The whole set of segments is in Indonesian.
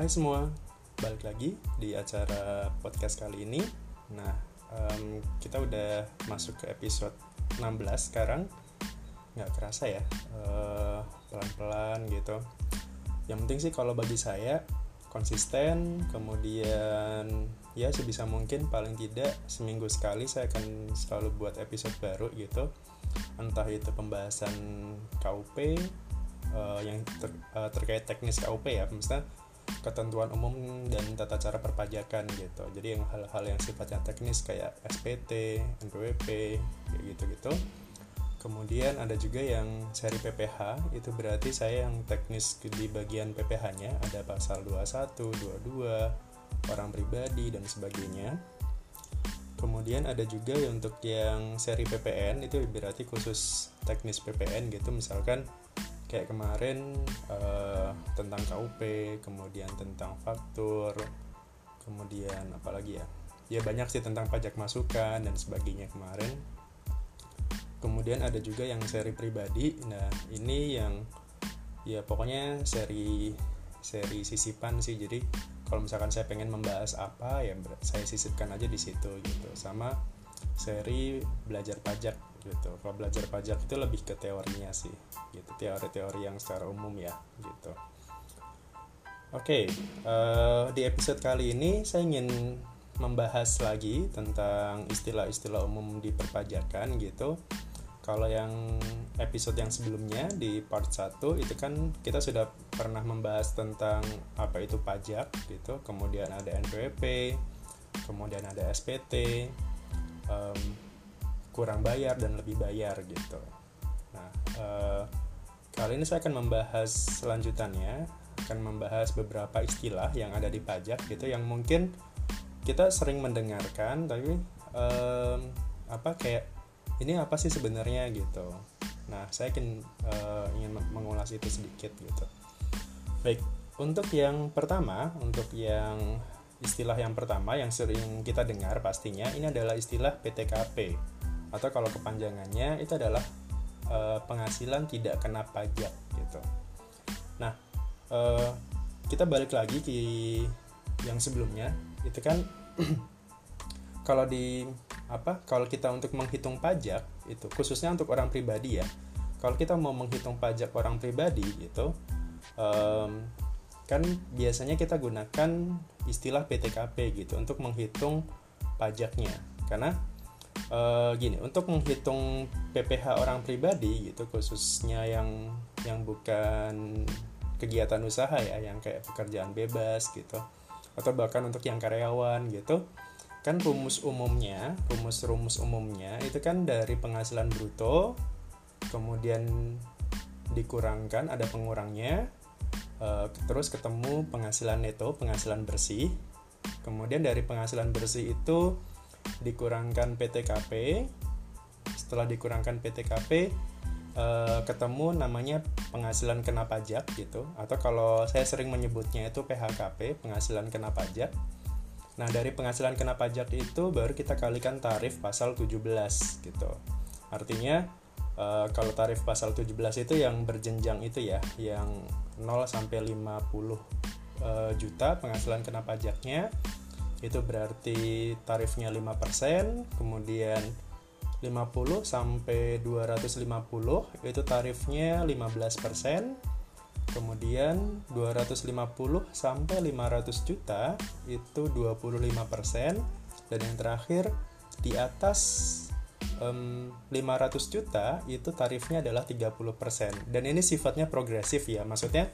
Hai semua, balik lagi di acara podcast kali ini. Nah, um, kita udah masuk ke episode 16 sekarang. Nggak kerasa ya, uh, pelan-pelan gitu. Yang penting sih kalau bagi saya konsisten, kemudian ya sebisa mungkin paling tidak seminggu sekali saya akan selalu buat episode baru gitu. Entah itu pembahasan KUP, uh, yang ter, uh, terkait teknis KUP ya, maksudnya ketentuan umum dan tata cara perpajakan gitu. Jadi yang hal-hal yang sifatnya teknis kayak SPT, NPWP kayak gitu-gitu. Kemudian ada juga yang seri PPH itu berarti saya yang teknis di bagian PPH-nya ada pasal 21, 22 orang pribadi dan sebagainya. Kemudian ada juga untuk yang seri PPN itu berarti khusus teknis PPN gitu. Misalkan kayak kemarin uh, tentang KUP kemudian tentang faktur kemudian apalagi ya? Ya banyak sih tentang pajak masukan dan sebagainya kemarin. Kemudian ada juga yang seri pribadi. Nah ini yang ya pokoknya seri seri sisipan sih. Jadi kalau misalkan saya pengen membahas apa ya saya sisipkan aja di situ gitu. Sama seri belajar pajak gitu. Kalau belajar pajak itu lebih ke teorinya sih gitu. Teori-teori yang secara umum ya gitu. Oke okay, uh, eh, di episode kali ini saya ingin membahas lagi tentang istilah-istilah umum di perpajakan gitu. Kalau yang episode yang sebelumnya di part 1 itu kan kita sudah pernah membahas tentang apa itu pajak gitu. Kemudian ada NPWP kemudian ada SPT um, kurang bayar dan lebih bayar gitu. Nah, uh, kali ini saya akan membahas selanjutannya, akan membahas beberapa istilah yang ada di pajak gitu yang mungkin kita sering mendengarkan tapi um, apa kayak ini apa sih sebenarnya gitu. Nah, saya ingin uh, ingin mengulas itu sedikit gitu. Baik, untuk yang pertama, untuk yang istilah yang pertama yang sering kita dengar pastinya ini adalah istilah PTKP atau kalau kepanjangannya itu adalah e, penghasilan tidak kena pajak gitu. Nah, e, kita balik lagi ke yang sebelumnya itu kan kalau di apa kalau kita untuk menghitung pajak itu khususnya untuk orang pribadi ya kalau kita mau menghitung pajak orang pribadi itu um, kan biasanya kita gunakan istilah PTKP gitu untuk menghitung pajaknya karena uh, gini untuk menghitung PPh orang pribadi gitu khususnya yang yang bukan kegiatan usaha ya yang kayak pekerjaan bebas gitu atau bahkan untuk yang karyawan gitu kan rumus umumnya rumus-rumus umumnya itu kan dari penghasilan bruto kemudian dikurangkan ada pengurangnya uh, terus ketemu penghasilan neto penghasilan bersih kemudian dari penghasilan bersih itu dikurangkan PTKP setelah dikurangkan PTKP eh, ketemu namanya penghasilan kena pajak gitu. Atau kalau saya sering menyebutnya itu PHKP penghasilan kena pajak. Nah dari penghasilan kena pajak itu baru kita kalikan tarif pasal 17 gitu. Artinya eh, kalau tarif pasal 17 itu yang berjenjang itu ya yang 0 sampai 50 eh, juta penghasilan kena pajaknya itu berarti tarifnya 5%, kemudian 50 sampai 250 itu tarifnya 15%, kemudian 250 sampai 500 juta itu 25%, dan yang terakhir di atas um, 500 juta itu tarifnya adalah 30%. Dan ini sifatnya progresif ya, maksudnya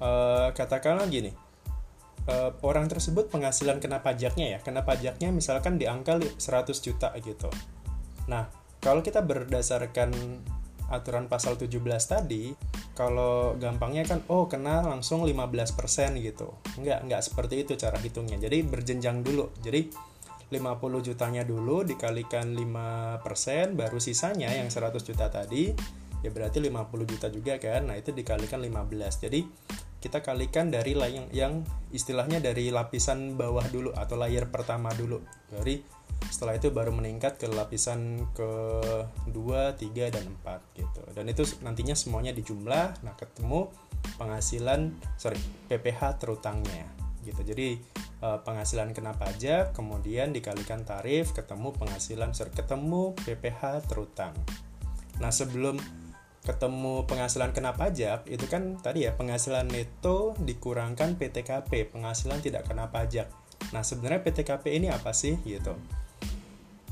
uh, katakanlah gini, uh, orang tersebut penghasilan kena pajaknya ya. Kena pajaknya misalkan di angka 100 juta gitu. Nah kalau kita berdasarkan aturan pasal 17 tadi kalau gampangnya kan oh kena langsung 15% gitu. Enggak enggak seperti itu cara hitungnya. Jadi berjenjang dulu. Jadi 50 jutanya dulu dikalikan 5% baru sisanya yang 100 juta tadi ya berarti 50 juta juga kan. Nah itu dikalikan 15 jadi kita kalikan dari yang yang istilahnya dari lapisan bawah dulu atau layer pertama dulu. Jadi setelah itu baru meningkat ke lapisan ke 2, 3 dan 4 gitu. Dan itu nantinya semuanya dijumlah, nah ketemu penghasilan sorry PPh terutangnya gitu jadi uh, penghasilan kena pajak kemudian dikalikan tarif ketemu penghasilan sorry, ketemu PPh terutang nah sebelum ketemu penghasilan kena pajak itu kan tadi ya penghasilan neto dikurangkan PTKP penghasilan tidak kena pajak nah sebenarnya PTKP ini apa sih gitu?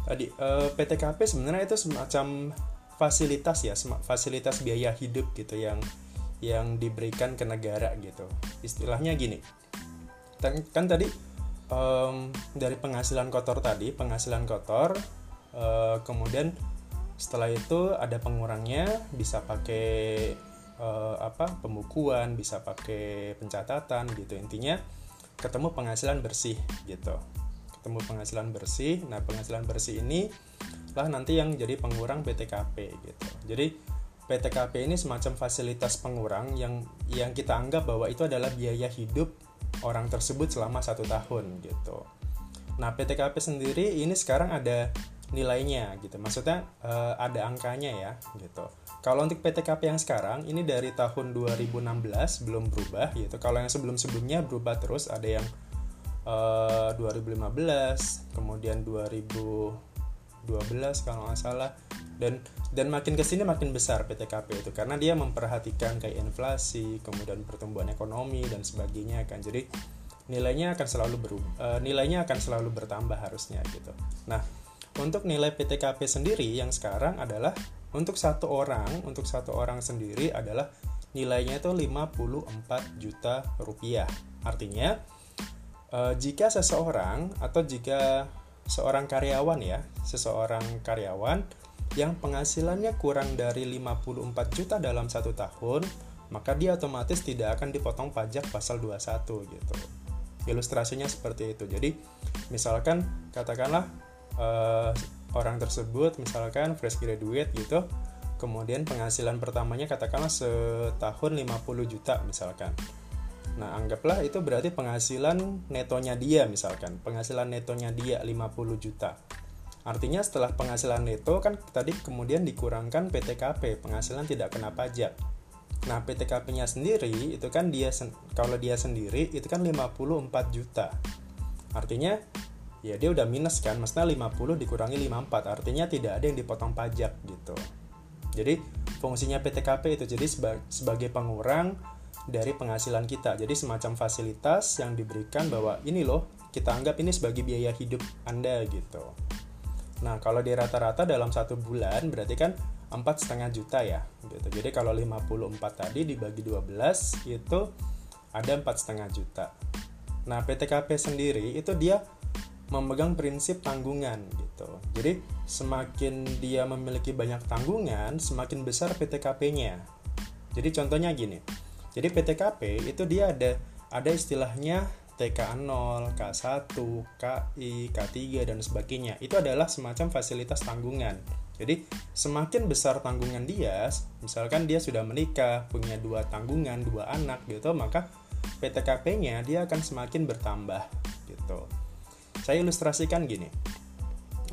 Tadi eh, PTKP sebenarnya itu semacam fasilitas ya fasilitas biaya hidup gitu yang yang diberikan ke negara gitu. Istilahnya gini kan tadi um, dari penghasilan kotor tadi penghasilan kotor uh, kemudian setelah itu ada pengurangnya bisa pakai uh, apa pembukuan bisa pakai pencatatan gitu. Intinya ketemu penghasilan bersih gitu. Ketemu penghasilan bersih. Nah penghasilan bersih ini lah nanti yang jadi pengurang PTKP gitu. Jadi PTKP ini semacam fasilitas pengurang yang yang kita anggap bahwa itu adalah biaya hidup orang tersebut selama satu tahun gitu. Nah PTKP sendiri ini sekarang ada nilainya gitu. Maksudnya uh, ada angkanya ya gitu. Kalau untuk PTKP yang sekarang ini dari tahun 2016 belum berubah gitu. Kalau yang sebelum sebelumnya berubah terus ada yang uh, eh, 2015 kemudian 2012 kalau nggak salah. Dan dan makin ke sini makin besar PTKP itu karena dia memperhatikan kayak inflasi kemudian pertumbuhan ekonomi dan sebagainya kan. Jadi nilainya akan selalu berubah uh, nilainya akan selalu bertambah harusnya gitu. Nah untuk nilai PTKP sendiri yang sekarang adalah untuk satu orang, untuk satu orang sendiri adalah nilainya itu 54 juta rupiah. Artinya eh, jika seseorang atau jika seorang karyawan ya, seseorang karyawan yang penghasilannya kurang dari 54 juta dalam satu tahun, maka dia otomatis tidak akan dipotong pajak pasal 21 gitu. Ilustrasinya seperti itu. Jadi, misalkan katakanlah uh, orang tersebut misalkan fresh graduate gitu kemudian penghasilan pertamanya katakanlah setahun 50 juta misalkan. Nah anggaplah itu berarti penghasilan netonya dia misalkan. Penghasilan netonya dia 50 juta. Artinya setelah penghasilan neto kan tadi kemudian dikurangkan PTKP penghasilan tidak kena pajak. Nah PTKP-nya sendiri itu kan dia kalau dia sendiri itu kan 54 juta. Artinya ya dia udah minus kan maksudnya 50 dikurangi 54 artinya tidak ada yang dipotong pajak gitu. Jadi fungsinya PTKP itu jadi seba sebagai pengurang dari penghasilan kita. Jadi semacam fasilitas yang diberikan bahwa ini loh kita anggap ini sebagai biaya hidup anda gitu. Nah kalau di rata-rata dalam satu bulan berarti kan empat setengah juta ya gitu. Jadi kalau 54 tadi dibagi 12 itu ada empat setengah juta. Nah PTKP sendiri itu dia memegang prinsip tanggungan gitu. Jadi semakin dia memiliki banyak tanggungan, semakin besar PTKP-nya. Jadi contohnya gini. Jadi PTKP itu dia ada ada istilahnya TK0, K1, KI, K3 dan sebagainya. Itu adalah semacam fasilitas tanggungan. Jadi semakin besar tanggungan dia, misalkan dia sudah menikah, punya dua tanggungan, dua anak gitu, maka PTKP-nya dia akan semakin bertambah gitu. Saya ilustrasikan gini.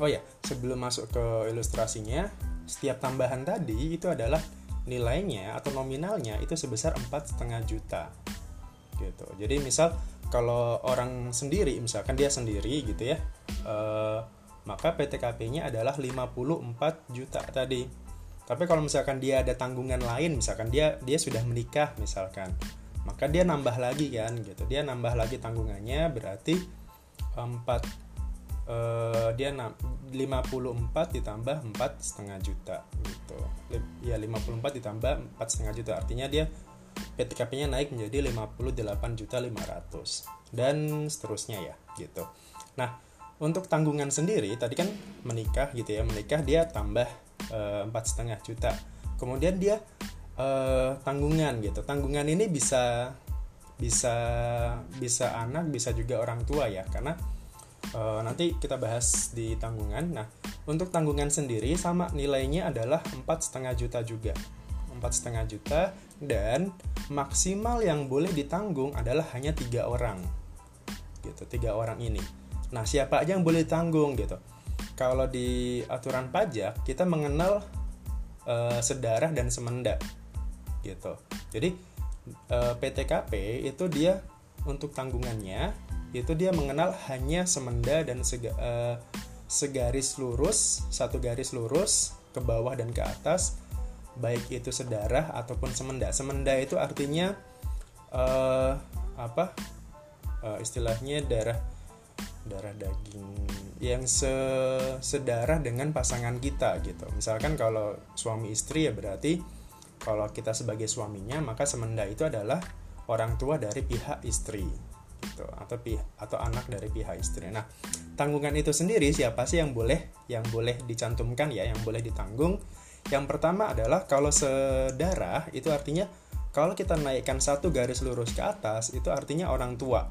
Oh ya, sebelum masuk ke ilustrasinya, setiap tambahan tadi itu adalah nilainya atau nominalnya itu sebesar empat setengah juta. Gitu. Jadi misal kalau orang sendiri misalkan dia sendiri gitu ya eh, maka PTKP-nya adalah 54 juta tadi. Tapi kalau misalkan dia ada tanggungan lain misalkan dia dia sudah menikah misalkan maka dia nambah lagi kan gitu. Dia nambah lagi tanggungannya berarti 4 uh, eh, dia 54 ditambah 4 setengah juta gitu. Ya 54 ditambah 4 setengah juta. Artinya dia PTKP nya naik menjadi 58 juta 500 dan seterusnya ya gitu. Nah untuk tanggungan sendiri tadi kan menikah gitu ya menikah dia tambah eh, empat setengah juta. Kemudian dia uh, tanggungan gitu. Tanggungan ini bisa bisa bisa anak bisa juga orang tua ya. Karena uh, nanti kita bahas di tanggungan. Nah untuk tanggungan sendiri sama nilainya adalah empat setengah juta juga. Empat setengah juta dan maksimal yang boleh ditanggung adalah hanya tiga orang. Gitu tiga orang ini. Nah siapa aja yang boleh tanggung gitu. Kalau di aturan pajak kita mengenal uh, sedarah dan semenda gitu. Jadi PTKP itu dia untuk tanggungannya itu dia mengenal hanya semenda dan sega, uh, segaris lurus satu garis lurus ke bawah dan ke atas baik itu sedarah ataupun semenda. Semenda itu artinya uh, apa uh, istilahnya darah darah daging yang se sedarah dengan pasangan kita gitu. Misalkan kalau suami istri ya berarti kalau kita sebagai suaminya maka semenda itu adalah orang tua dari pihak istri gitu atau pihak atau anak dari pihak istri. Nah, tanggungan itu sendiri siapa sih yang boleh yang boleh dicantumkan ya, yang boleh ditanggung? Yang pertama adalah kalau sedarah itu artinya kalau kita naikkan satu garis lurus ke atas itu artinya orang tua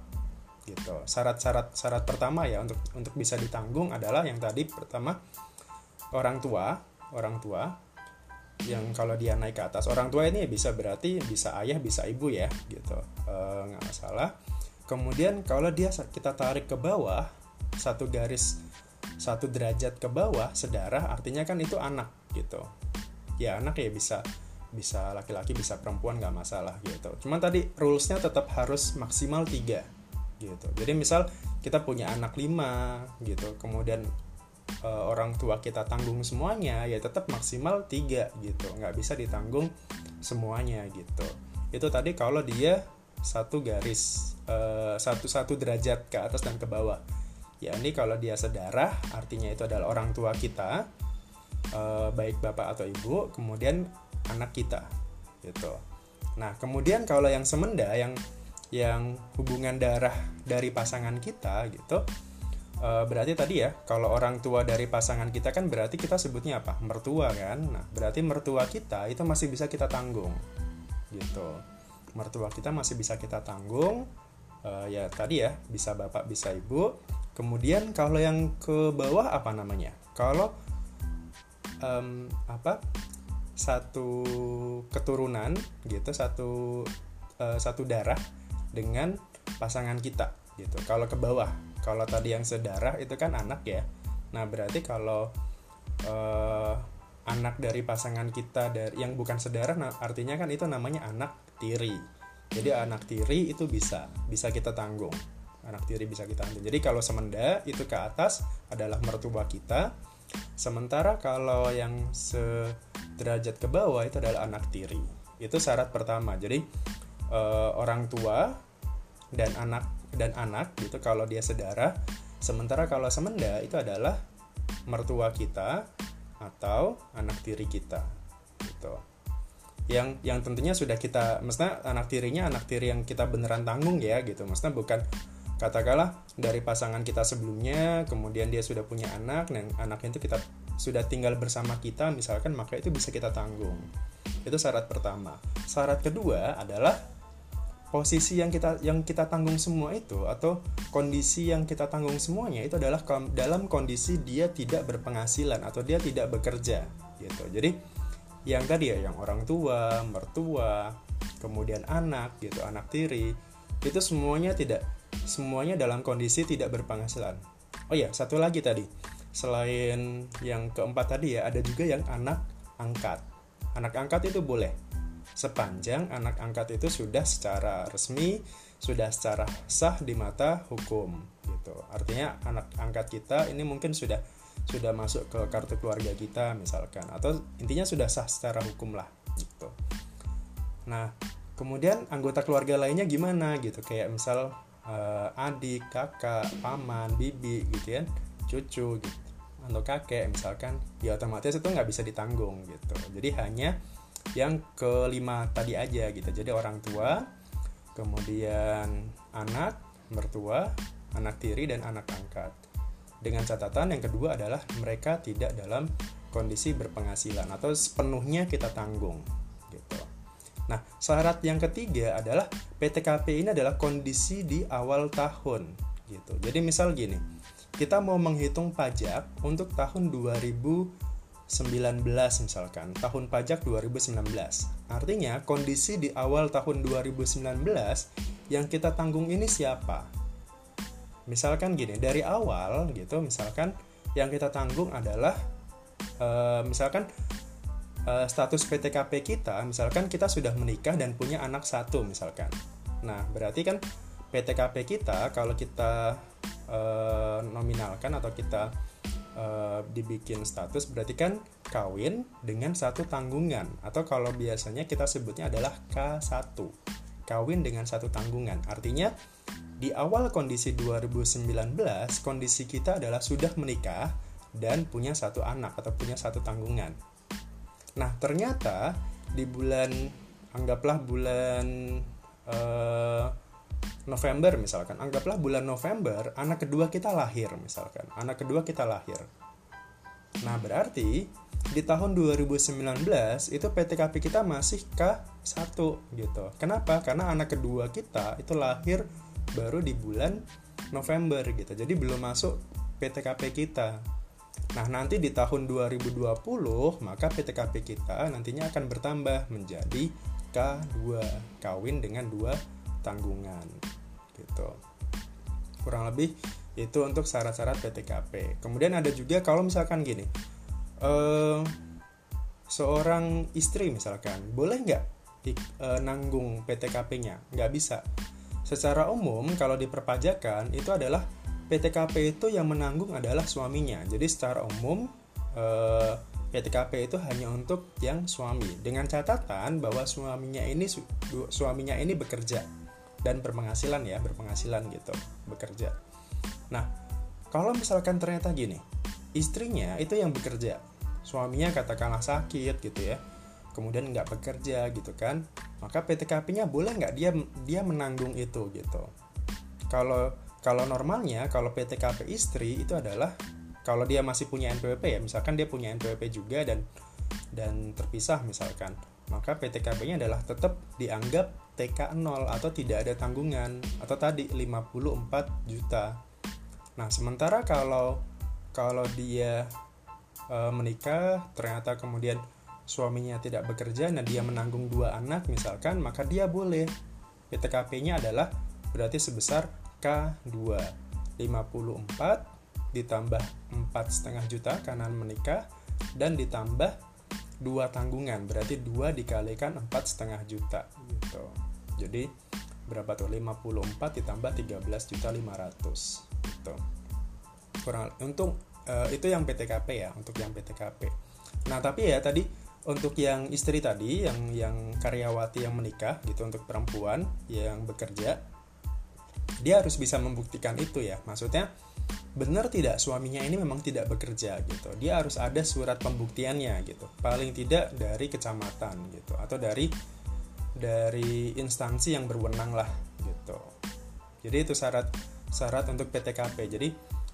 gitu. Syarat-syarat syarat pertama ya untuk untuk bisa ditanggung adalah yang tadi pertama orang tua, orang tua yang kalau dia naik ke atas orang tua ini bisa berarti bisa ayah bisa ibu ya gitu. E, nggak masalah. Kemudian kalau dia kita tarik ke bawah satu garis satu derajat ke bawah sedarah artinya kan itu anak gitu. Ya anak ya bisa bisa laki-laki bisa perempuan nggak masalah gitu. Cuman tadi rulesnya tetap harus maksimal tiga gitu. Jadi misal kita punya anak lima gitu. Kemudian e, orang tua kita tanggung semuanya ya tetap maksimal tiga gitu. Nggak bisa ditanggung semuanya gitu. Itu tadi kalau dia satu garis uh, satu satu derajat ke atas dan ke bawah. Ya ini kalau dia sedarah artinya itu adalah orang tua kita uh, baik bapak atau ibu kemudian anak kita gitu. Nah kemudian kalau yang semenda yang yang hubungan darah dari pasangan kita gitu uh, berarti tadi ya kalau orang tua dari pasangan kita kan berarti kita sebutnya apa? Mertua kan? Nah berarti mertua kita itu masih bisa kita tanggung gitu. Mertua kita masih bisa kita tanggung uh, ya tadi ya bisa bapak bisa ibu. Kemudian kalau yang ke bawah apa namanya? Kalau um, apa? Satu keturunan gitu satu uh, satu darah dengan pasangan kita gitu. Kalau ke bawah kalau tadi yang sedarah itu kan anak ya. Nah berarti kalau uh, anak dari pasangan kita dari yang bukan saudara nah, artinya kan itu namanya anak tiri. Jadi anak tiri itu bisa bisa kita tanggung. Anak tiri bisa kita tanggung. Jadi kalau semenda itu ke atas adalah mertua kita. Sementara kalau yang sederajat ke bawah itu adalah anak tiri. Itu syarat pertama. Jadi eh, orang tua dan anak dan anak gitu kalau dia sedara sementara kalau semenda itu adalah mertua kita atau anak tiri kita gitu. Yang yang tentunya sudah kita maksudnya anak tirinya anak tiri yang kita beneran tanggung ya gitu. Maksudnya bukan katakanlah dari pasangan kita sebelumnya kemudian dia sudah punya anak dan anaknya itu kita sudah tinggal bersama kita misalkan maka itu bisa kita tanggung. Itu syarat pertama. Syarat kedua adalah posisi yang kita yang kita tanggung semua itu atau kondisi yang kita tanggung semuanya itu adalah dalam kondisi dia tidak berpenghasilan atau dia tidak bekerja gitu. Jadi yang tadi ya yang orang tua, mertua, kemudian anak gitu, anak tiri itu semuanya tidak semuanya dalam kondisi tidak berpenghasilan. Oh ya, satu lagi tadi. Selain yang keempat tadi ya, ada juga yang anak angkat. Anak angkat itu boleh sepanjang anak angkat itu sudah secara resmi sudah secara sah di mata hukum gitu. Artinya anak angkat kita ini mungkin sudah sudah masuk ke kartu keluarga kita misalkan. Atau intinya sudah sah secara hukum lah gitu. Nah kemudian anggota keluarga lainnya gimana gitu? Kayak misal uh, adik kakak paman bibi gitu ya. Cucu gitu. Atau kakek misalkan. Ya otomatis itu nggak bisa ditanggung gitu. Jadi hanya yang kelima tadi aja gitu. Jadi orang tua kemudian anak mertua anak tiri dan anak angkat. Dengan catatan yang kedua adalah mereka tidak dalam kondisi berpenghasilan atau sepenuhnya kita tanggung gitu. Nah syarat yang ketiga adalah PTKP ini adalah kondisi di awal tahun gitu. Jadi misal gini kita mau menghitung pajak untuk tahun 2000 19 misalkan, tahun pajak 2019. Artinya kondisi di awal tahun 2019 yang kita tanggung ini siapa? Misalkan gini, dari awal gitu, misalkan yang kita tanggung adalah e, misalkan uh, status PTKP kita misalkan kita sudah menikah dan punya anak satu misalkan nah berarti kan PTKP kita kalau kita uh, nominalkan atau kita uh, dibikin status berarti kan kawin dengan satu tanggungan. Atau kalau biasanya kita sebutnya adalah K1 kawin dengan satu tanggungan. Artinya di awal kondisi 2019 kondisi kita adalah sudah menikah dan punya satu anak atau punya satu tanggungan. Nah, ternyata di bulan anggaplah bulan uh, November misalkan, anggaplah bulan November anak kedua kita lahir misalkan. Anak kedua kita lahir. Nah, berarti di tahun 2019 itu PTKP kita masih K1 gitu. Kenapa? Karena anak kedua kita itu lahir baru di bulan November gitu. Jadi belum masuk PTKP kita. Nah, nanti di tahun 2020, maka PTKP kita nantinya akan bertambah menjadi K2, kawin dengan dua tanggungan. Gitu. Kurang lebih itu untuk syarat-syarat PTKP. Kemudian ada juga kalau misalkan gini, eh, seorang istri misalkan, boleh nggak eh, nanggung PTKP-nya? Nggak bisa. Secara umum, kalau di perpajakan itu adalah PTKP itu yang menanggung adalah suaminya. Jadi secara umum eh, PTKP itu hanya untuk yang suami dengan catatan bahwa suaminya ini suaminya ini bekerja dan berpenghasilan ya, berpenghasilan gitu, bekerja. Nah, kalau misalkan ternyata gini, istrinya itu yang bekerja, suaminya katakanlah sakit gitu ya, kemudian nggak bekerja gitu kan, maka PTKP-nya boleh nggak dia dia menanggung itu gitu. Kalau kalau normalnya kalau PTKP istri itu adalah kalau dia masih punya NPWP ya misalkan dia punya NPWP juga dan dan terpisah misalkan maka PTKP-nya adalah tetap dianggap TK 0 atau tidak ada tanggungan atau tadi 54 juta. Nah, sementara kalau kalau dia e, menikah ternyata kemudian suaminya tidak bekerja dan dia menanggung dua anak misalkan maka dia boleh. PTKP-nya adalah berarti sebesar K2 54 ditambah 4,5 juta karena menikah dan ditambah dua tanggungan berarti dua dikalikan empat setengah juta gitu jadi berapa tuh? 54 ditambah 13 juta 500 gitu kurang untuk uh, itu yang PTKP ya untuk yang PTKP nah tapi ya tadi untuk yang istri tadi yang yang karyawati yang menikah gitu untuk perempuan yang bekerja dia harus bisa membuktikan itu ya. Maksudnya benar tidak suaminya ini memang tidak bekerja gitu. Dia harus ada surat pembuktiannya gitu. Paling tidak dari kecamatan gitu atau dari dari instansi yang berwenang lah gitu. Jadi itu syarat syarat untuk PTKP jadi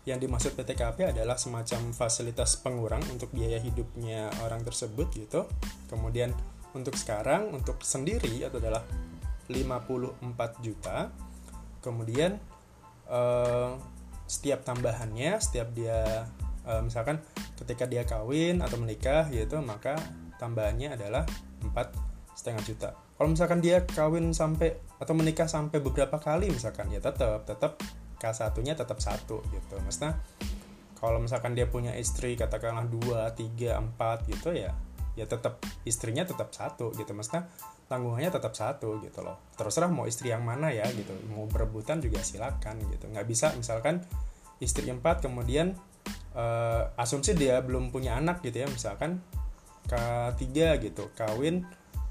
yang dimaksud PTKP adalah semacam fasilitas pengurang untuk biaya hidupnya orang tersebut gitu. Kemudian untuk sekarang untuk sendiri itu adalah 54 juta. Kemudian uh, setiap tambahannya setiap dia uh, misalkan ketika dia kawin atau menikah gitu maka tambahannya adalah empat setengah juta kalau misalkan dia kawin sampai atau menikah sampai beberapa kali misalkan ya tetap tetap k satunya tetap satu gitu. Maksudnya kalau misalkan dia punya istri katakanlah dua tiga empat gitu ya ya tetap istrinya tetap satu gitu. Maksudnya tanggungannya tetap satu gitu loh. Terserah mau istri yang mana ya gitu mau berebutan juga silakan gitu. Nggak bisa misalkan istri empat kemudian uh, asumsi dia belum punya anak gitu ya misalkan K3 gitu kawin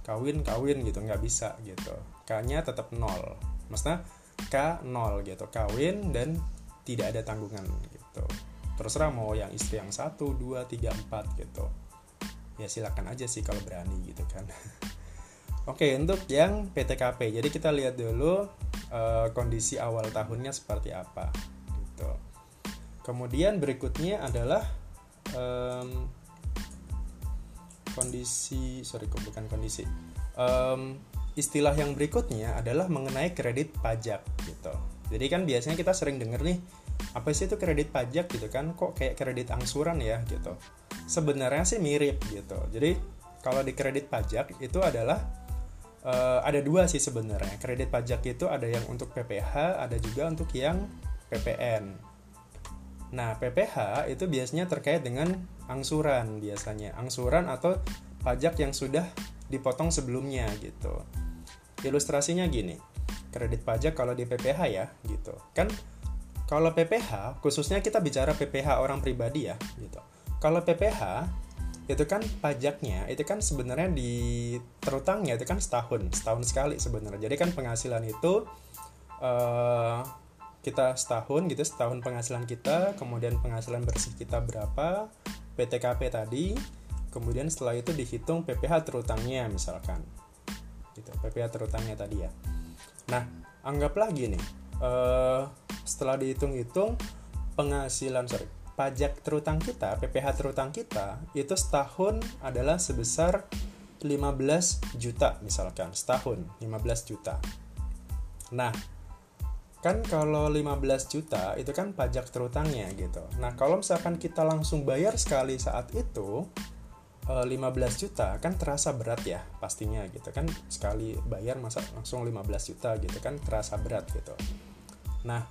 kawin kawin gitu nggak bisa gitu. K-nya tetap nol. Maksudnya K nol gitu kawin dan tidak ada tanggungan gitu. Terserah mau yang istri yang satu dua tiga empat gitu. Ya silakan aja sih kalau berani gitu kan. Oke untuk yang PTKP jadi kita lihat dulu uh, kondisi awal tahunnya seperti apa gitu. Kemudian berikutnya adalah um, kondisi sorry bukan kondisi. Um, istilah yang berikutnya adalah mengenai kredit pajak gitu. Jadi kan biasanya kita sering dengar nih apa sih itu kredit pajak gitu kan? Kok kayak kredit angsuran ya gitu. Sebenarnya sih mirip gitu. Jadi kalau di kredit pajak itu adalah uh, ada dua sih sebenarnya. Kredit pajak itu ada yang untuk PPH ada juga untuk yang PPN nah PPH itu biasanya terkait dengan angsuran biasanya angsuran atau pajak yang sudah dipotong sebelumnya gitu. Ilustrasinya gini, kredit pajak kalau di PPH ya gitu. Kan kalau PPH, khususnya kita bicara PPH orang pribadi ya gitu. Kalau PPH itu kan pajaknya itu kan sebenarnya di terutangnya itu kan setahun setahun sekali sebenarnya jadi kan penghasilan itu uh, kita setahun gitu setahun penghasilan kita kemudian penghasilan bersih kita berapa PTKP tadi kemudian setelah itu dihitung PPH terutangnya misalkan. Gitu PPH terutangnya tadi ya. Nah anggaplah gini uh, setelah dihitung-hitung penghasilan sorry pajak terutang kita PPH terutang kita itu setahun adalah sebesar 15 juta misalkan setahun 15 juta. Nah kan kalau 15 juta itu kan pajak terutangnya gitu. Nah kalau misalkan kita langsung bayar sekali saat itu 15 eh, juta kan terasa berat ya pastinya gitu kan sekali bayar masa langsung 15 juta gitu kan terasa berat gitu. Nah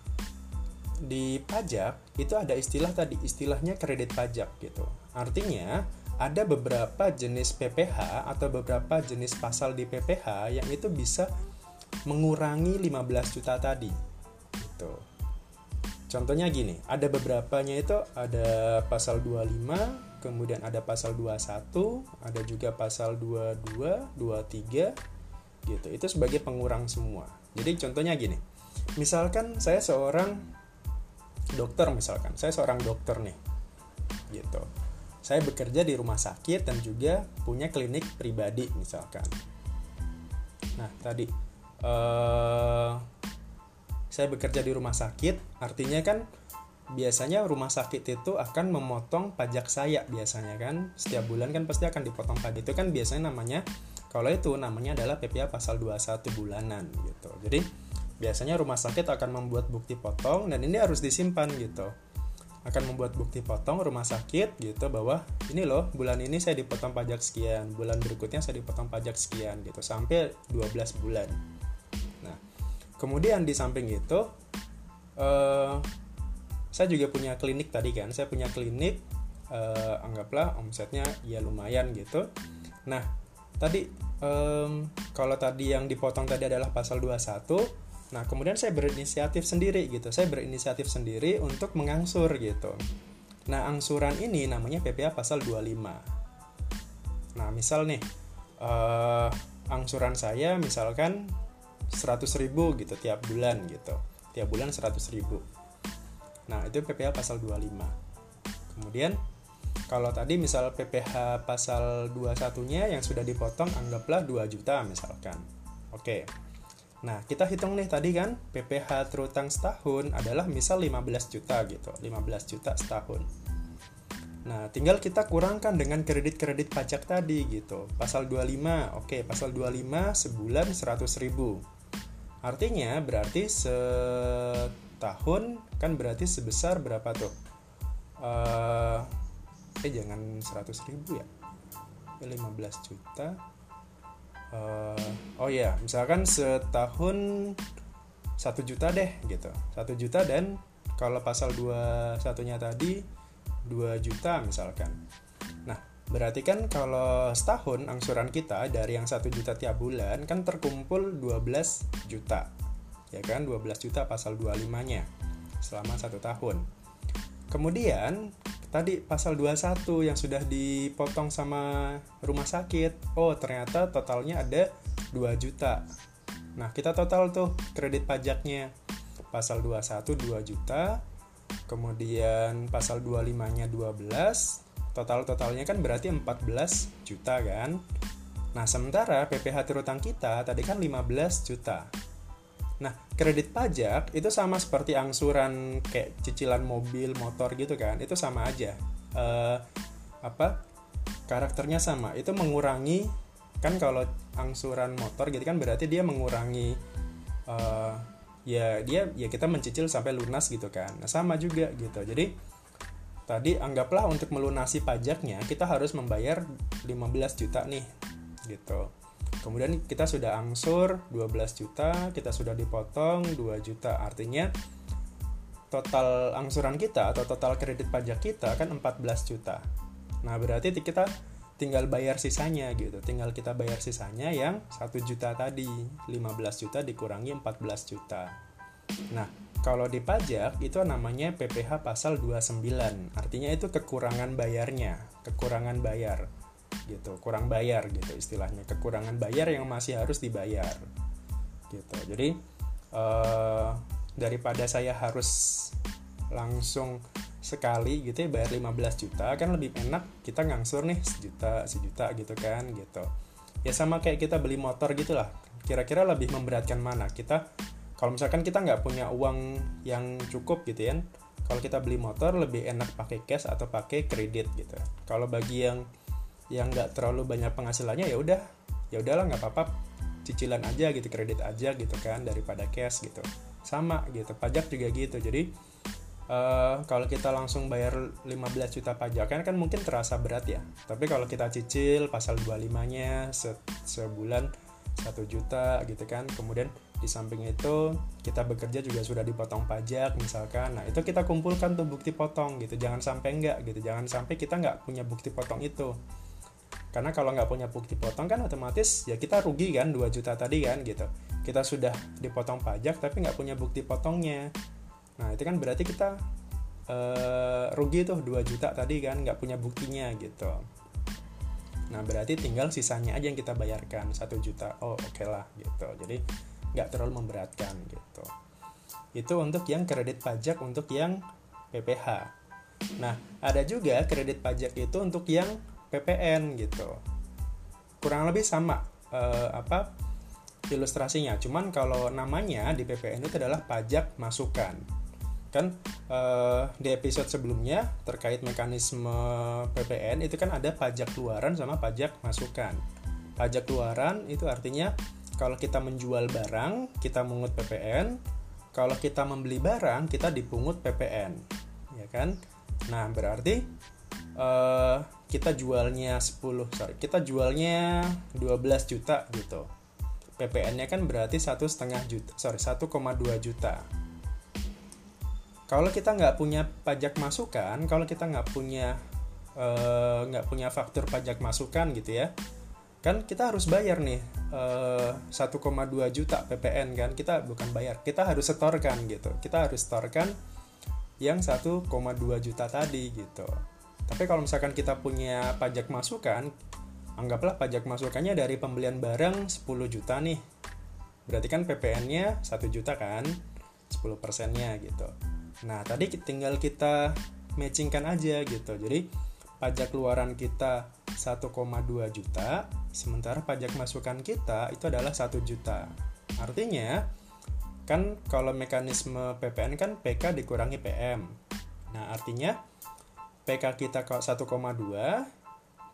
di pajak itu ada istilah tadi istilahnya kredit pajak gitu. Artinya ada beberapa jenis PPH atau beberapa jenis pasal di PPH yang itu bisa mengurangi 15 juta tadi gitu. Contohnya gini, ada beberapanya itu ada pasal 25, kemudian ada pasal 21, ada juga pasal 22, 23 gitu. Itu sebagai pengurang semua. Jadi contohnya gini. Misalkan saya seorang dokter misalkan, saya seorang dokter nih. Gitu. Saya bekerja di rumah sakit dan juga punya klinik pribadi misalkan. Nah, tadi uh, saya bekerja di rumah sakit, artinya kan biasanya rumah sakit itu akan memotong pajak saya biasanya kan. Setiap bulan kan pasti akan dipotong pajak. Itu kan biasanya namanya kalau itu namanya adalah PPA pasal 21 bulanan gitu. Jadi biasanya rumah sakit akan membuat bukti potong dan ini harus disimpan gitu. Akan membuat bukti potong rumah sakit gitu bahwa ini loh bulan ini saya dipotong pajak sekian bulan berikutnya saya dipotong pajak sekian gitu sampai 12 bulan kemudian di samping itu uh, saya juga punya klinik tadi kan. Saya punya klinik uh, anggaplah omsetnya ya lumayan gitu. Nah tadi um, kalau tadi yang dipotong tadi adalah pasal 21 nah kemudian saya berinisiatif sendiri gitu. Saya berinisiatif sendiri untuk mengangsur gitu. Nah angsuran ini namanya PPA pasal 25 nah misal nih uh, angsuran saya misalkan 100 ribu gitu tiap bulan gitu. Tiap bulan 100 ribu. Nah itu PPH pasal 25 kemudian kalau tadi misal PPH pasal 21 nya yang sudah dipotong anggaplah 2 juta misalkan. Oke. Nah kita hitung nih tadi kan PPH terutang setahun adalah misal 15 juta gitu 15 juta setahun. Nah, tinggal kita kurangkan dengan kredit-kredit pajak tadi gitu. Pasal 25, oke, pasal 25 sebulan 100 ribu. Artinya berarti setahun kan berarti sebesar berapa tuh? Uh, eh jangan 100 ribu ya? 15 juta. Uh, oh ya misalkan setahun satu juta deh gitu. Satu juta dan kalau pasal dua satunya tadi 2 juta misalkan Berarti kan kalau setahun angsuran kita dari yang satu juta tiap bulan kan terkumpul 12 juta. Ya kan 12 juta pasal 25-nya selama satu tahun. Kemudian tadi pasal 21 yang sudah dipotong sama rumah sakit. Oh, ternyata totalnya ada 2 juta. Nah, kita total tuh kredit pajaknya. Pasal 21 2 juta, kemudian pasal 25-nya 12, total-totalnya kan berarti 14 juta kan? Nah sementara PPH terutang kita tadi kan 15 juta. Nah kredit pajak itu sama seperti angsuran kayak cicilan mobil motor gitu kan? Itu sama aja. Uh, apa? Karakternya sama. Itu mengurangi kan kalau angsuran motor gitu kan berarti dia mengurangi uh, ya dia ya kita mencicil sampai lunas gitu kan. Nah sama juga gitu. Jadi Tadi anggaplah untuk melunasi pajaknya kita harus membayar 15 juta nih gitu. Kemudian kita sudah angsur 12 juta, kita sudah dipotong 2 juta. Artinya total angsuran kita atau total kredit pajak kita kan 14 juta. Nah, berarti kita tinggal bayar sisanya gitu tinggal kita bayar sisanya yang satu juta tadi 15 juta dikurangi 14 juta nah kalau di pajak itu namanya PPh pasal 29 artinya itu kekurangan bayarnya kekurangan bayar gitu. Kurang bayar gitu istilahnya. Kekurangan bayar yang masih harus dibayar gitu. Jadi uh, daripada saya harus langsung sekali gitu ya bayar 15 juta kan lebih enak kita ngangsur nih sejuta sejuta gitu kan gitu. Ya sama kayak kita beli motor gitulah. Kira-kira lebih memberatkan mana? Kita kalau misalkan kita nggak punya uang yang cukup gitu ya kalau kita beli motor lebih enak pakai cash atau pakai kredit gitu. Kalau bagi yang yang nggak terlalu banyak penghasilannya ya udah ya udahlah nggak apa-apa. Cicilan aja gitu kredit aja gitu kan daripada cash gitu. Sama gitu pajak juga gitu. Jadi uh, kalau kita langsung bayar 15 juta pajak kan kan mungkin terasa berat ya. Tapi kalau kita cicil pasal 25 nya se sebulan 1 juta gitu kan. Kemudian di samping itu kita bekerja juga sudah dipotong pajak misalkan nah itu kita kumpulkan tuh bukti potong gitu jangan sampai enggak gitu jangan sampai kita nggak punya bukti potong itu karena kalau nggak punya bukti potong kan otomatis ya kita rugi kan 2 juta tadi kan gitu kita sudah dipotong pajak tapi nggak punya bukti potongnya Nah itu kan berarti kita uh, rugi tuh 2 juta tadi kan nggak punya buktinya gitu. Nah berarti tinggal sisanya aja yang kita bayarkan satu juta. Oh oke okay lah gitu. Jadi nggak terlalu memberatkan gitu. Itu untuk yang kredit pajak untuk yang PPH. Nah ada juga kredit pajak itu untuk yang PPN gitu. Kurang lebih sama uh, apa ilustrasinya. Cuman kalau namanya di PPN itu adalah pajak masukan kan uh, di episode sebelumnya terkait mekanisme PPN itu kan ada pajak luaran sama pajak masukan. Pajak luaran itu artinya kalau kita menjual barang kita mengut PPN, kalau kita membeli barang kita dipungut PPN, ya kan? Nah berarti uh, kita jualnya 10 sorry kita jualnya 12 juta gitu. PPN-nya kan berarti satu setengah juta sorry 1,2 juta kalau kita nggak punya pajak masukan kalau kita nggak punya eh, nggak punya faktur pajak masukan gitu ya kan kita harus bayar nih uh, eh, 1,2 juta PPN kan kita bukan bayar kita harus setorkan gitu. Kita harus setorkan yang 1,2 juta tadi gitu. Tapi kalau misalkan kita punya pajak masukan anggaplah pajak masukannya dari pembelian barang 10 juta nih. Berarti kan PPN-nya 1 juta kan 10 persennya gitu. Nah, tadi tinggal kita matchingkan aja gitu. Jadi, pajak keluaran kita 1,2 juta, sementara pajak masukan kita itu adalah 1 juta. Artinya, kan kalau mekanisme PPN kan PK dikurangi PM. Nah, artinya PK kita 1,2,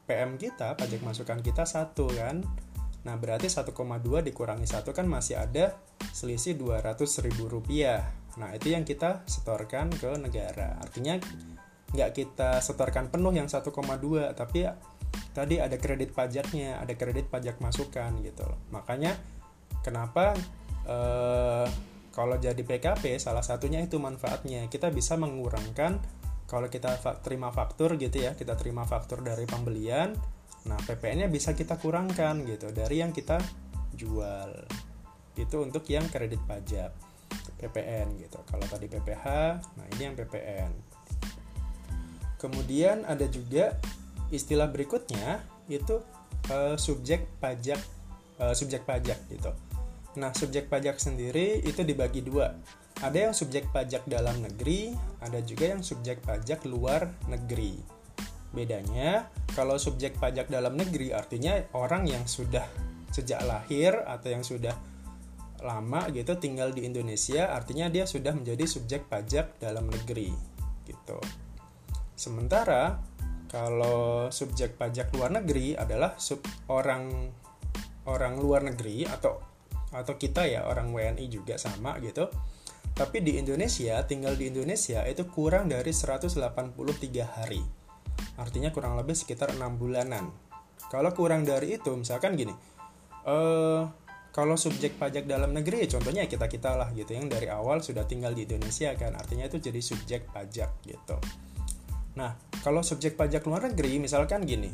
PM kita, pajak masukan kita 1 kan. Nah, berarti 1,2 dikurangi 1 kan masih ada selisih 200 ribu rupiah. Nah, itu yang kita setorkan ke negara. Artinya nggak kita setorkan penuh yang 1,2, tapi tadi ada kredit pajaknya, ada kredit pajak masukan gitu Makanya kenapa eh, kalau jadi PKP salah satunya itu manfaatnya. Kita bisa mengurangkan kalau kita terima faktur gitu ya, kita terima faktur dari pembelian, nah PPN-nya bisa kita kurangkan gitu dari yang kita jual. Itu untuk yang kredit pajak. PPN gitu. Kalau tadi PPH, nah ini yang PPN. Kemudian ada juga istilah berikutnya itu uh, subjek pajak uh, subjek pajak gitu. Nah, subjek pajak sendiri itu dibagi dua. Ada yang subjek pajak dalam negeri, ada juga yang subjek pajak luar negeri. Bedanya, kalau subjek pajak dalam negeri artinya orang yang sudah sejak lahir atau yang sudah lama gitu tinggal di Indonesia artinya dia sudah menjadi subjek pajak dalam negeri gitu. Sementara kalau subjek pajak luar negeri adalah sub orang orang luar negeri atau atau kita ya orang WNI juga sama gitu. Tapi di Indonesia tinggal di Indonesia itu kurang dari 183 hari. Artinya kurang lebih sekitar enam bulanan. Kalau kurang dari itu misalkan gini. Eh kalau subjek pajak dalam negeri ya contohnya kita kita lah gitu yang dari awal sudah tinggal di Indonesia kan artinya itu jadi subjek pajak gitu Nah, kalau subjek pajak luar negeri, misalkan gini,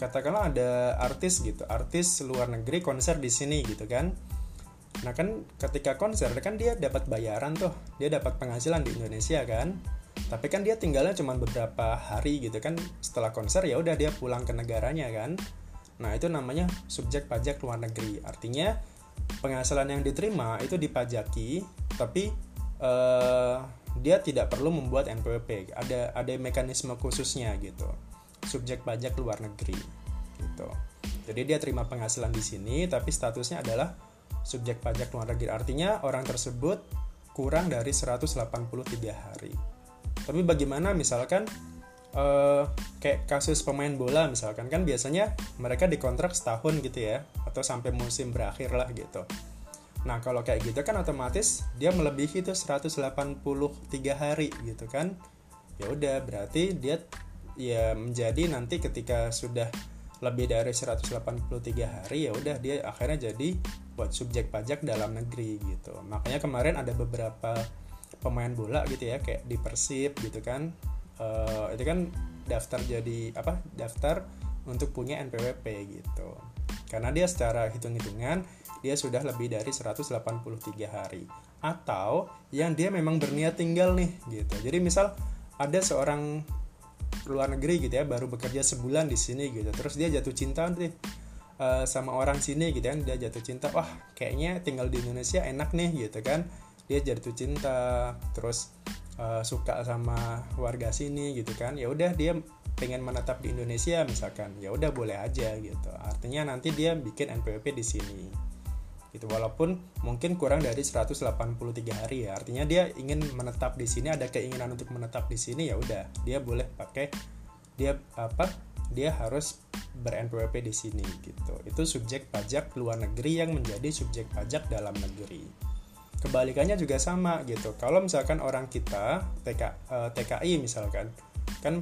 katakanlah ada artis gitu, artis luar negeri konser di sini gitu kan. Nah kan ketika konser kan dia dapat bayaran tuh, dia dapat penghasilan di Indonesia kan. Tapi kan dia tinggalnya cuma beberapa hari gitu kan. Setelah konser ya udah dia pulang ke negaranya kan. Nah itu namanya subjek pajak luar negeri. Artinya penghasilan yang diterima itu dipajaki, tapi uh, dia tidak perlu membuat NPWP. Ada ada mekanisme khususnya gitu subjek pajak luar negeri gitu. Jadi dia terima penghasilan di sini tapi statusnya adalah subjek pajak luar negeri. Artinya orang tersebut kurang dari 183 hari. Tapi bagaimana misalkan uh, kayak kasus pemain bola misalkan kan biasanya mereka dikontrak setahun gitu ya atau sampai musim berakhir lah gitu. Nah kalau kayak gitu kan otomatis dia melebihi itu 183 hari gitu kan. Ya udah berarti dia ya menjadi nanti ketika sudah lebih dari 183 hari ya udah dia akhirnya jadi buat subjek pajak dalam negeri gitu makanya kemarin ada beberapa pemain bola gitu ya kayak di Persib gitu kan uh, itu kan daftar jadi apa daftar untuk punya NPWP gitu karena dia secara hitung-hitungan dia sudah lebih dari 183 hari. Atau yang dia memang berniat tinggal nih gitu. Jadi misal ada seorang luar negeri gitu ya baru bekerja sebulan di sini gitu. Terus dia jatuh cinta nih uh, sama orang sini gitu kan. Dia jatuh cinta wah kayaknya tinggal di Indonesia enak nih gitu kan. Dia jatuh cinta terus uh, suka sama warga sini gitu kan. Ya udah dia pengen menetap di Indonesia misalkan. Ya udah boleh aja gitu. Artinya nanti dia bikin NPWP di sini gitu walaupun mungkin kurang dari 183 hari ya. Artinya dia ingin menetap di sini ada keinginan untuk menetap di sini ya udah dia boleh pakai dia apa dia harus ber NPWP di sini gitu. Itu subjek pajak luar negeri yang menjadi subjek pajak dalam negeri. Kebalikannya juga sama gitu. Kalau misalkan orang kita TK, eh, TKI misalkan kan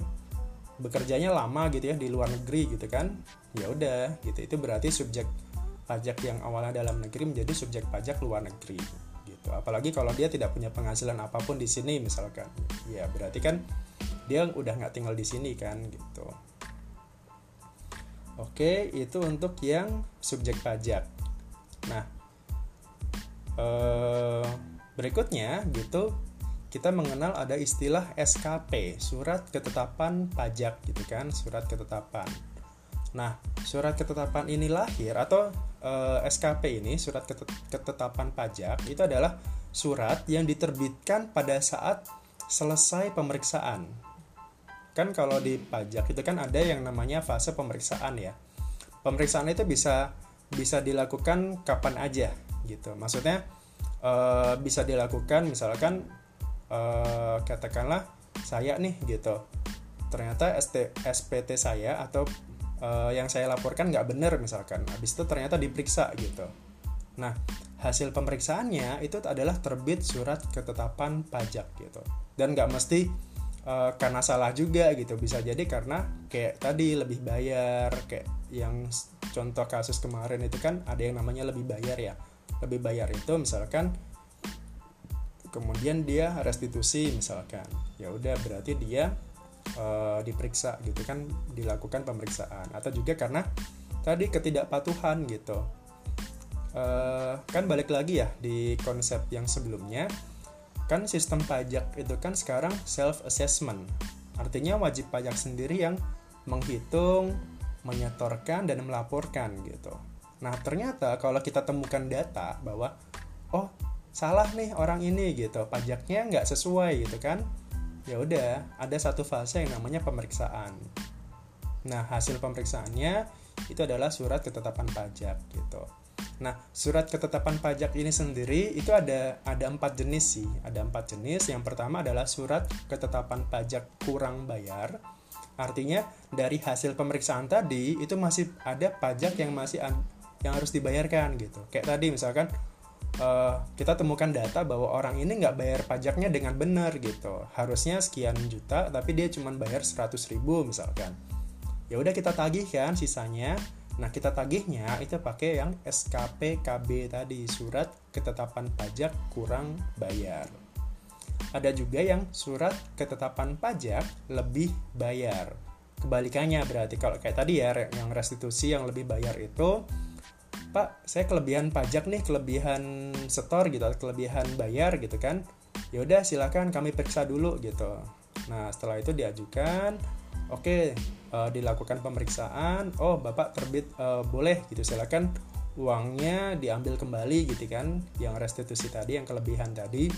bekerjanya lama gitu ya di luar negeri gitu kan ya udah gitu. Itu berarti subjek pajak yang awalnya dalam negeri menjadi subjek pajak luar negeri gitu. Apalagi kalau dia tidak punya penghasilan apa pun di sini misalkan. Ya berarti kan dia udah nggak tinggal di sini kan gitu. Oke itu untuk yang subjek pajak. Nah eh, berikutnya gitu kita mengenal ada istilah SKP surat ketetapan pajak gitu kan surat ketetapan Nah, surat ketetapan ini lahir atau uh, eh, SKP ini, surat ketetapan pajak itu adalah surat yang diterbitkan pada saat selesai pemeriksaan. Kan kalau di pajak itu kan ada yang namanya fase pemeriksaan ya. Pemeriksaan itu bisa bisa dilakukan kapan aja gitu. Maksudnya uh, bisa dilakukan misalkan uh, katakanlah saya nih gitu. Ternyata SPT saya atau uh, yang saya laporkan nggak benar misalkan. Habis itu ternyata diperiksa gitu. Nah hasil pemeriksaannya itu adalah terbit surat ketetapan pajak gitu. Dan nggak mesti uh, karena salah juga gitu. Bisa jadi karena kayak tadi lebih bayar kayak yang contoh kasus kemarin itu kan ada yang namanya lebih bayar ya. Lebih bayar itu misalkan kemudian dia restitusi misalkan. Ya udah berarti dia uh, diperiksa gitu kan dilakukan pemeriksaan. Atau juga karena tadi ketidakpatuhan gitu. Uh, kan balik lagi ya di konsep yang sebelumnya kan sistem pajak itu kan sekarang self assessment artinya wajib pajak sendiri yang menghitung menyetorkan dan melaporkan gitu. Nah ternyata kalau kita temukan data bahwa oh salah nih orang ini gitu. Pajaknya nggak sesuai gitu kan ya udah ada satu fase yang namanya pemeriksaan. Nah hasil pemeriksaannya itu adalah surat ketetapan pajak gitu. Nah surat ketetapan pajak ini sendiri itu ada ada empat jenis sih. Ada empat jenis. Yang pertama adalah surat ketetapan pajak kurang bayar. Artinya dari hasil pemeriksaan tadi itu masih ada pajak yang masih yang harus dibayarkan gitu. Kayak tadi misalkan uh, kita temukan data bahwa orang ini nggak bayar pajaknya dengan benar gitu. Harusnya sekian juta tapi dia cuma bayar 100 ribu misalkan. Ya udah kita tagih kan sisanya. Nah kita tagihnya itu pakai yang SKP KB tadi surat ketetapan pajak kurang bayar. Ada juga yang surat ketetapan pajak lebih bayar. Kebalikannya berarti kalau kayak tadi ya yang restitusi yang lebih bayar itu Pak saya kelebihan pajak nih kelebihan setor gitu kelebihan bayar gitu kan. Ya udah silakan kami periksa dulu gitu. Nah setelah itu diajukan. Oke okay, uh, eh, dilakukan pemeriksaan. Oh bapak terbit uh, boleh gitu. Silakan uangnya diambil kembali gitu kan yang restitusi tadi yang kelebihan tadi.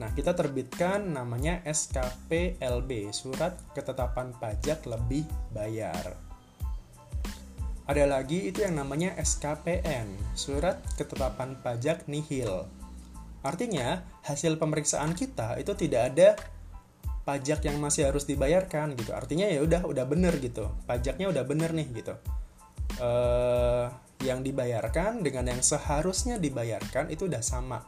Nah kita terbitkan namanya SKPLB surat ketetapan pajak lebih bayar ada lagi itu yang namanya SKPN surat ketetapan pajak nihil. Artinya hasil pemeriksaan kita itu tidak ada pajak yang masih harus dibayarkan gitu. Artinya ya udah udah bener gitu. Pajaknya udah bener nih gitu. Uh, yang dibayarkan dengan yang seharusnya dibayarkan itu udah sama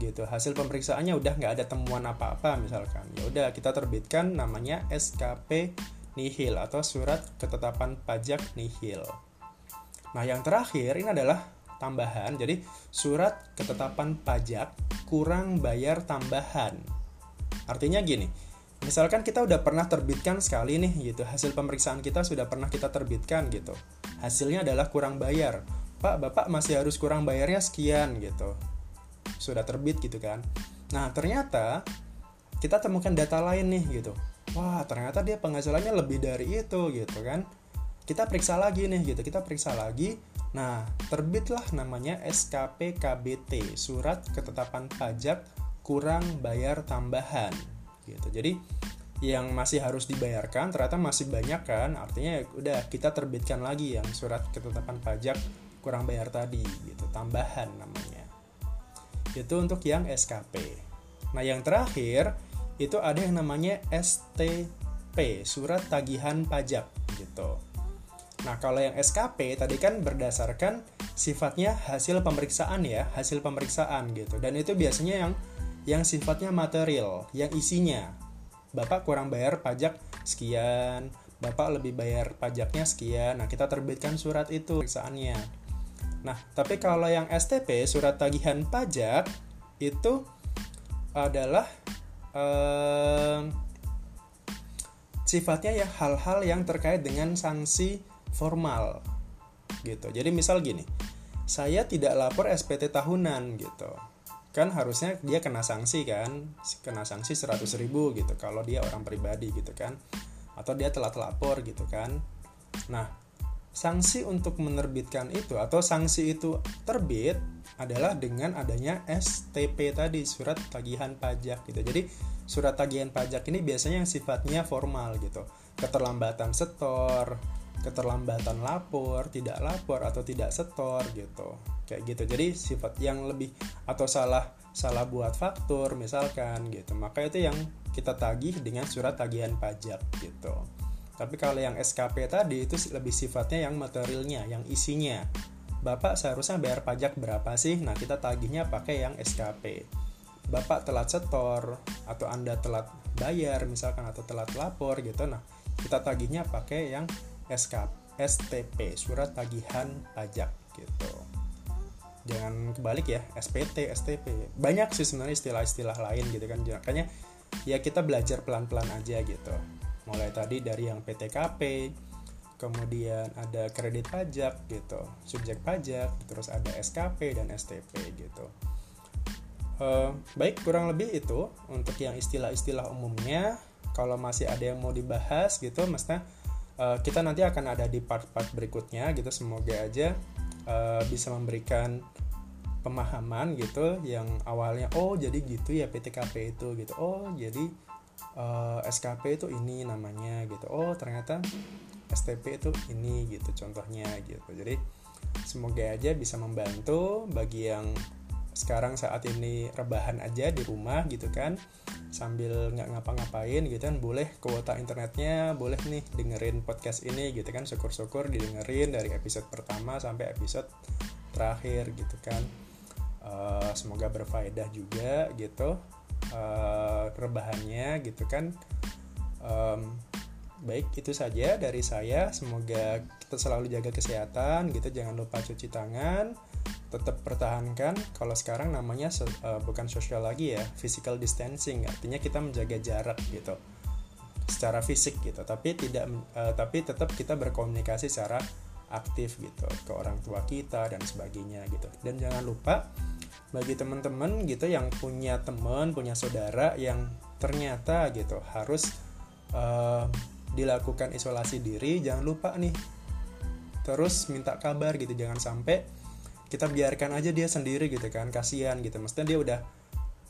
gitu. Hasil pemeriksaannya udah nggak ada temuan apa-apa misalkan. Ya udah kita terbitkan namanya SKP nihil atau surat ketetapan pajak nihil. Nah yang terakhir ini adalah tambahan. Jadi surat ketetapan pajak kurang bayar tambahan. Artinya gini misalkan kita udah pernah terbitkan sekali nih gitu. Hasil pemeriksaan kita sudah pernah kita terbitkan gitu. Hasilnya adalah kurang bayar. Pak bapak masih harus kurang bayarnya sekian gitu. Sudah terbit gitu kan. Nah ternyata kita temukan data lain nih gitu wah ternyata dia penghasilannya lebih dari itu gitu kan. Kita periksa lagi nih gitu. Kita periksa lagi. Nah terbitlah namanya SKP KBT surat ketetapan pajak kurang bayar tambahan gitu. Jadi yang masih harus dibayarkan ternyata masih banyak kan. Artinya ya udah kita terbitkan lagi yang surat ketetapan pajak kurang bayar tadi gitu. Tambahan namanya. Itu untuk yang SKP nah yang terakhir itu ada yang namanya STP surat tagihan pajak gitu nah kalau yang SKP tadi kan berdasarkan sifatnya hasil pemeriksaan ya hasil pemeriksaan gitu dan itu biasanya yang yang sifatnya material yang isinya Bapak kurang bayar pajak sekian, Bapak lebih bayar pajaknya sekian. Nah, kita terbitkan surat itu periksaannya. Nah, tapi kalau yang STP, surat tagihan pajak itu adalah sifatnya ya hal-hal yang terkait dengan sanksi formal gitu. Jadi misal gini, saya tidak lapor SPT tahunan gitu. Kan harusnya dia kena sanksi kan kena sanksi 100 ribu gitu kalau dia orang pribadi gitu kan. Atau dia telat lapor gitu kan. Nah sanksi untuk menerbitkan itu atau sanksi itu terbit adalah dengan adanya STP tadi surat tagihan pajak gitu. Jadi surat tagihan pajak ini biasanya yang sifatnya formal gitu. Keterlambatan setor keterlambatan lapor tidak lapor atau tidak setor gitu. Kayak gitu. Jadi sifat yang lebih atau salah salah buat faktur misalkan gitu. Maka itu yang kita tagih dengan surat tagihan pajak gitu tapi kalau yang SKP tadi itu lebih sifatnya yang materialnya yang isinya Bapak seharusnya bayar pajak berapa sih? Nah, kita tagihnya pakai yang SKP. Bapak telat setor atau Anda telat bayar misalkan atau telat lapor gitu. Nah, kita tagihnya pakai yang SK, STP, surat tagihan pajak gitu jangan kebalik ya SPT STP banyak sih sebenarnya istilah-istilah lain gitu kan makanya ya kita belajar pelan-pelan aja gitu mulai tadi dari yang PTKP kemudian ada kredit pajak gitu subjek pajak terus ada SKP dan STP gitu. Uh, baik kurang lebih itu untuk yang istilah-istilah umumnya. Kalau masih ada yang mau dibahas gitu maksudnya uh, kita nanti akan ada di part-part berikutnya gitu. Semoga aja uh, bisa memberikan pemahaman gitu yang awalnya oh jadi gitu ya PTKP itu gitu. Oh jadi uh, eh, SKP itu ini namanya gitu. Oh ternyata STP itu ini gitu contohnya gitu. Jadi semoga aja bisa membantu bagi yang sekarang saat ini rebahan aja di rumah gitu kan sambil nggak ngapa-ngapain gitu kan boleh kuota internetnya boleh nih dengerin podcast ini gitu kan syukur-syukur didengerin dari episode pertama sampai episode terakhir gitu kan. Uh, semoga berfaedah juga gitu uh, gitu kan. Um, baik itu saja dari saya. Semoga kita selalu jaga kesehatan gitu. Jangan lupa cuci tangan tetap pertahankan. Kalau sekarang namanya uh, bukan sosial lagi ya physical distancing. Artinya kita menjaga jarak gitu secara fisik gitu. Tapi tidak uh, tapi tetap kita berkomunikasi secara aktif gitu ke orang tua kita dan sebagainya gitu. Dan jangan lupa bagi teman-teman gitu yang punya teman punya saudara yang ternyata gitu harus uh, dilakukan isolasi diri jangan lupa nih. Terus minta kabar gitu jangan sampai kita biarkan aja dia sendiri gitu kan kasihan gitu. Maksudnya dia udah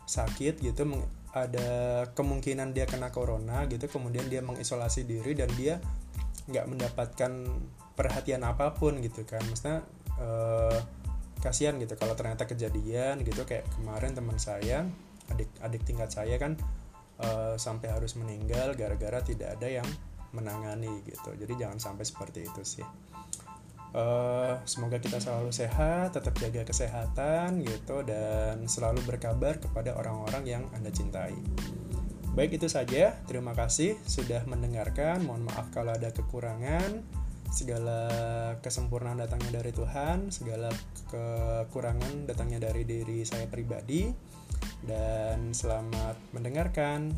sakit gitu ada kemungkinan dia kena corona gitu kemudian dia mengisolasi diri dan dia nggak mendapatkan perhatian apa pun gitu kan. Maksudnya eh, kasihan gitu. Kalau ternyata kejadian gitu kayak kemarin teman saya adik adik tingkat saya kan eh, sampai harus meninggal gara-gara tidak ada yang menangani gitu. Jadi jangan sampai seperti itu sih. Uh, semoga kita selalu sehat tetap jaga kesehatan gitu dan selalu berkabar kepada orang-orang yang anda cintai. Baik itu saja. Terima kasih sudah mendengarkan. Mohon maaf kalau ada kekurangan segala kesempurnaan datangnya dari Tuhan segala kekurangan datangnya dari diri saya pribadi. Dan selamat mendengarkan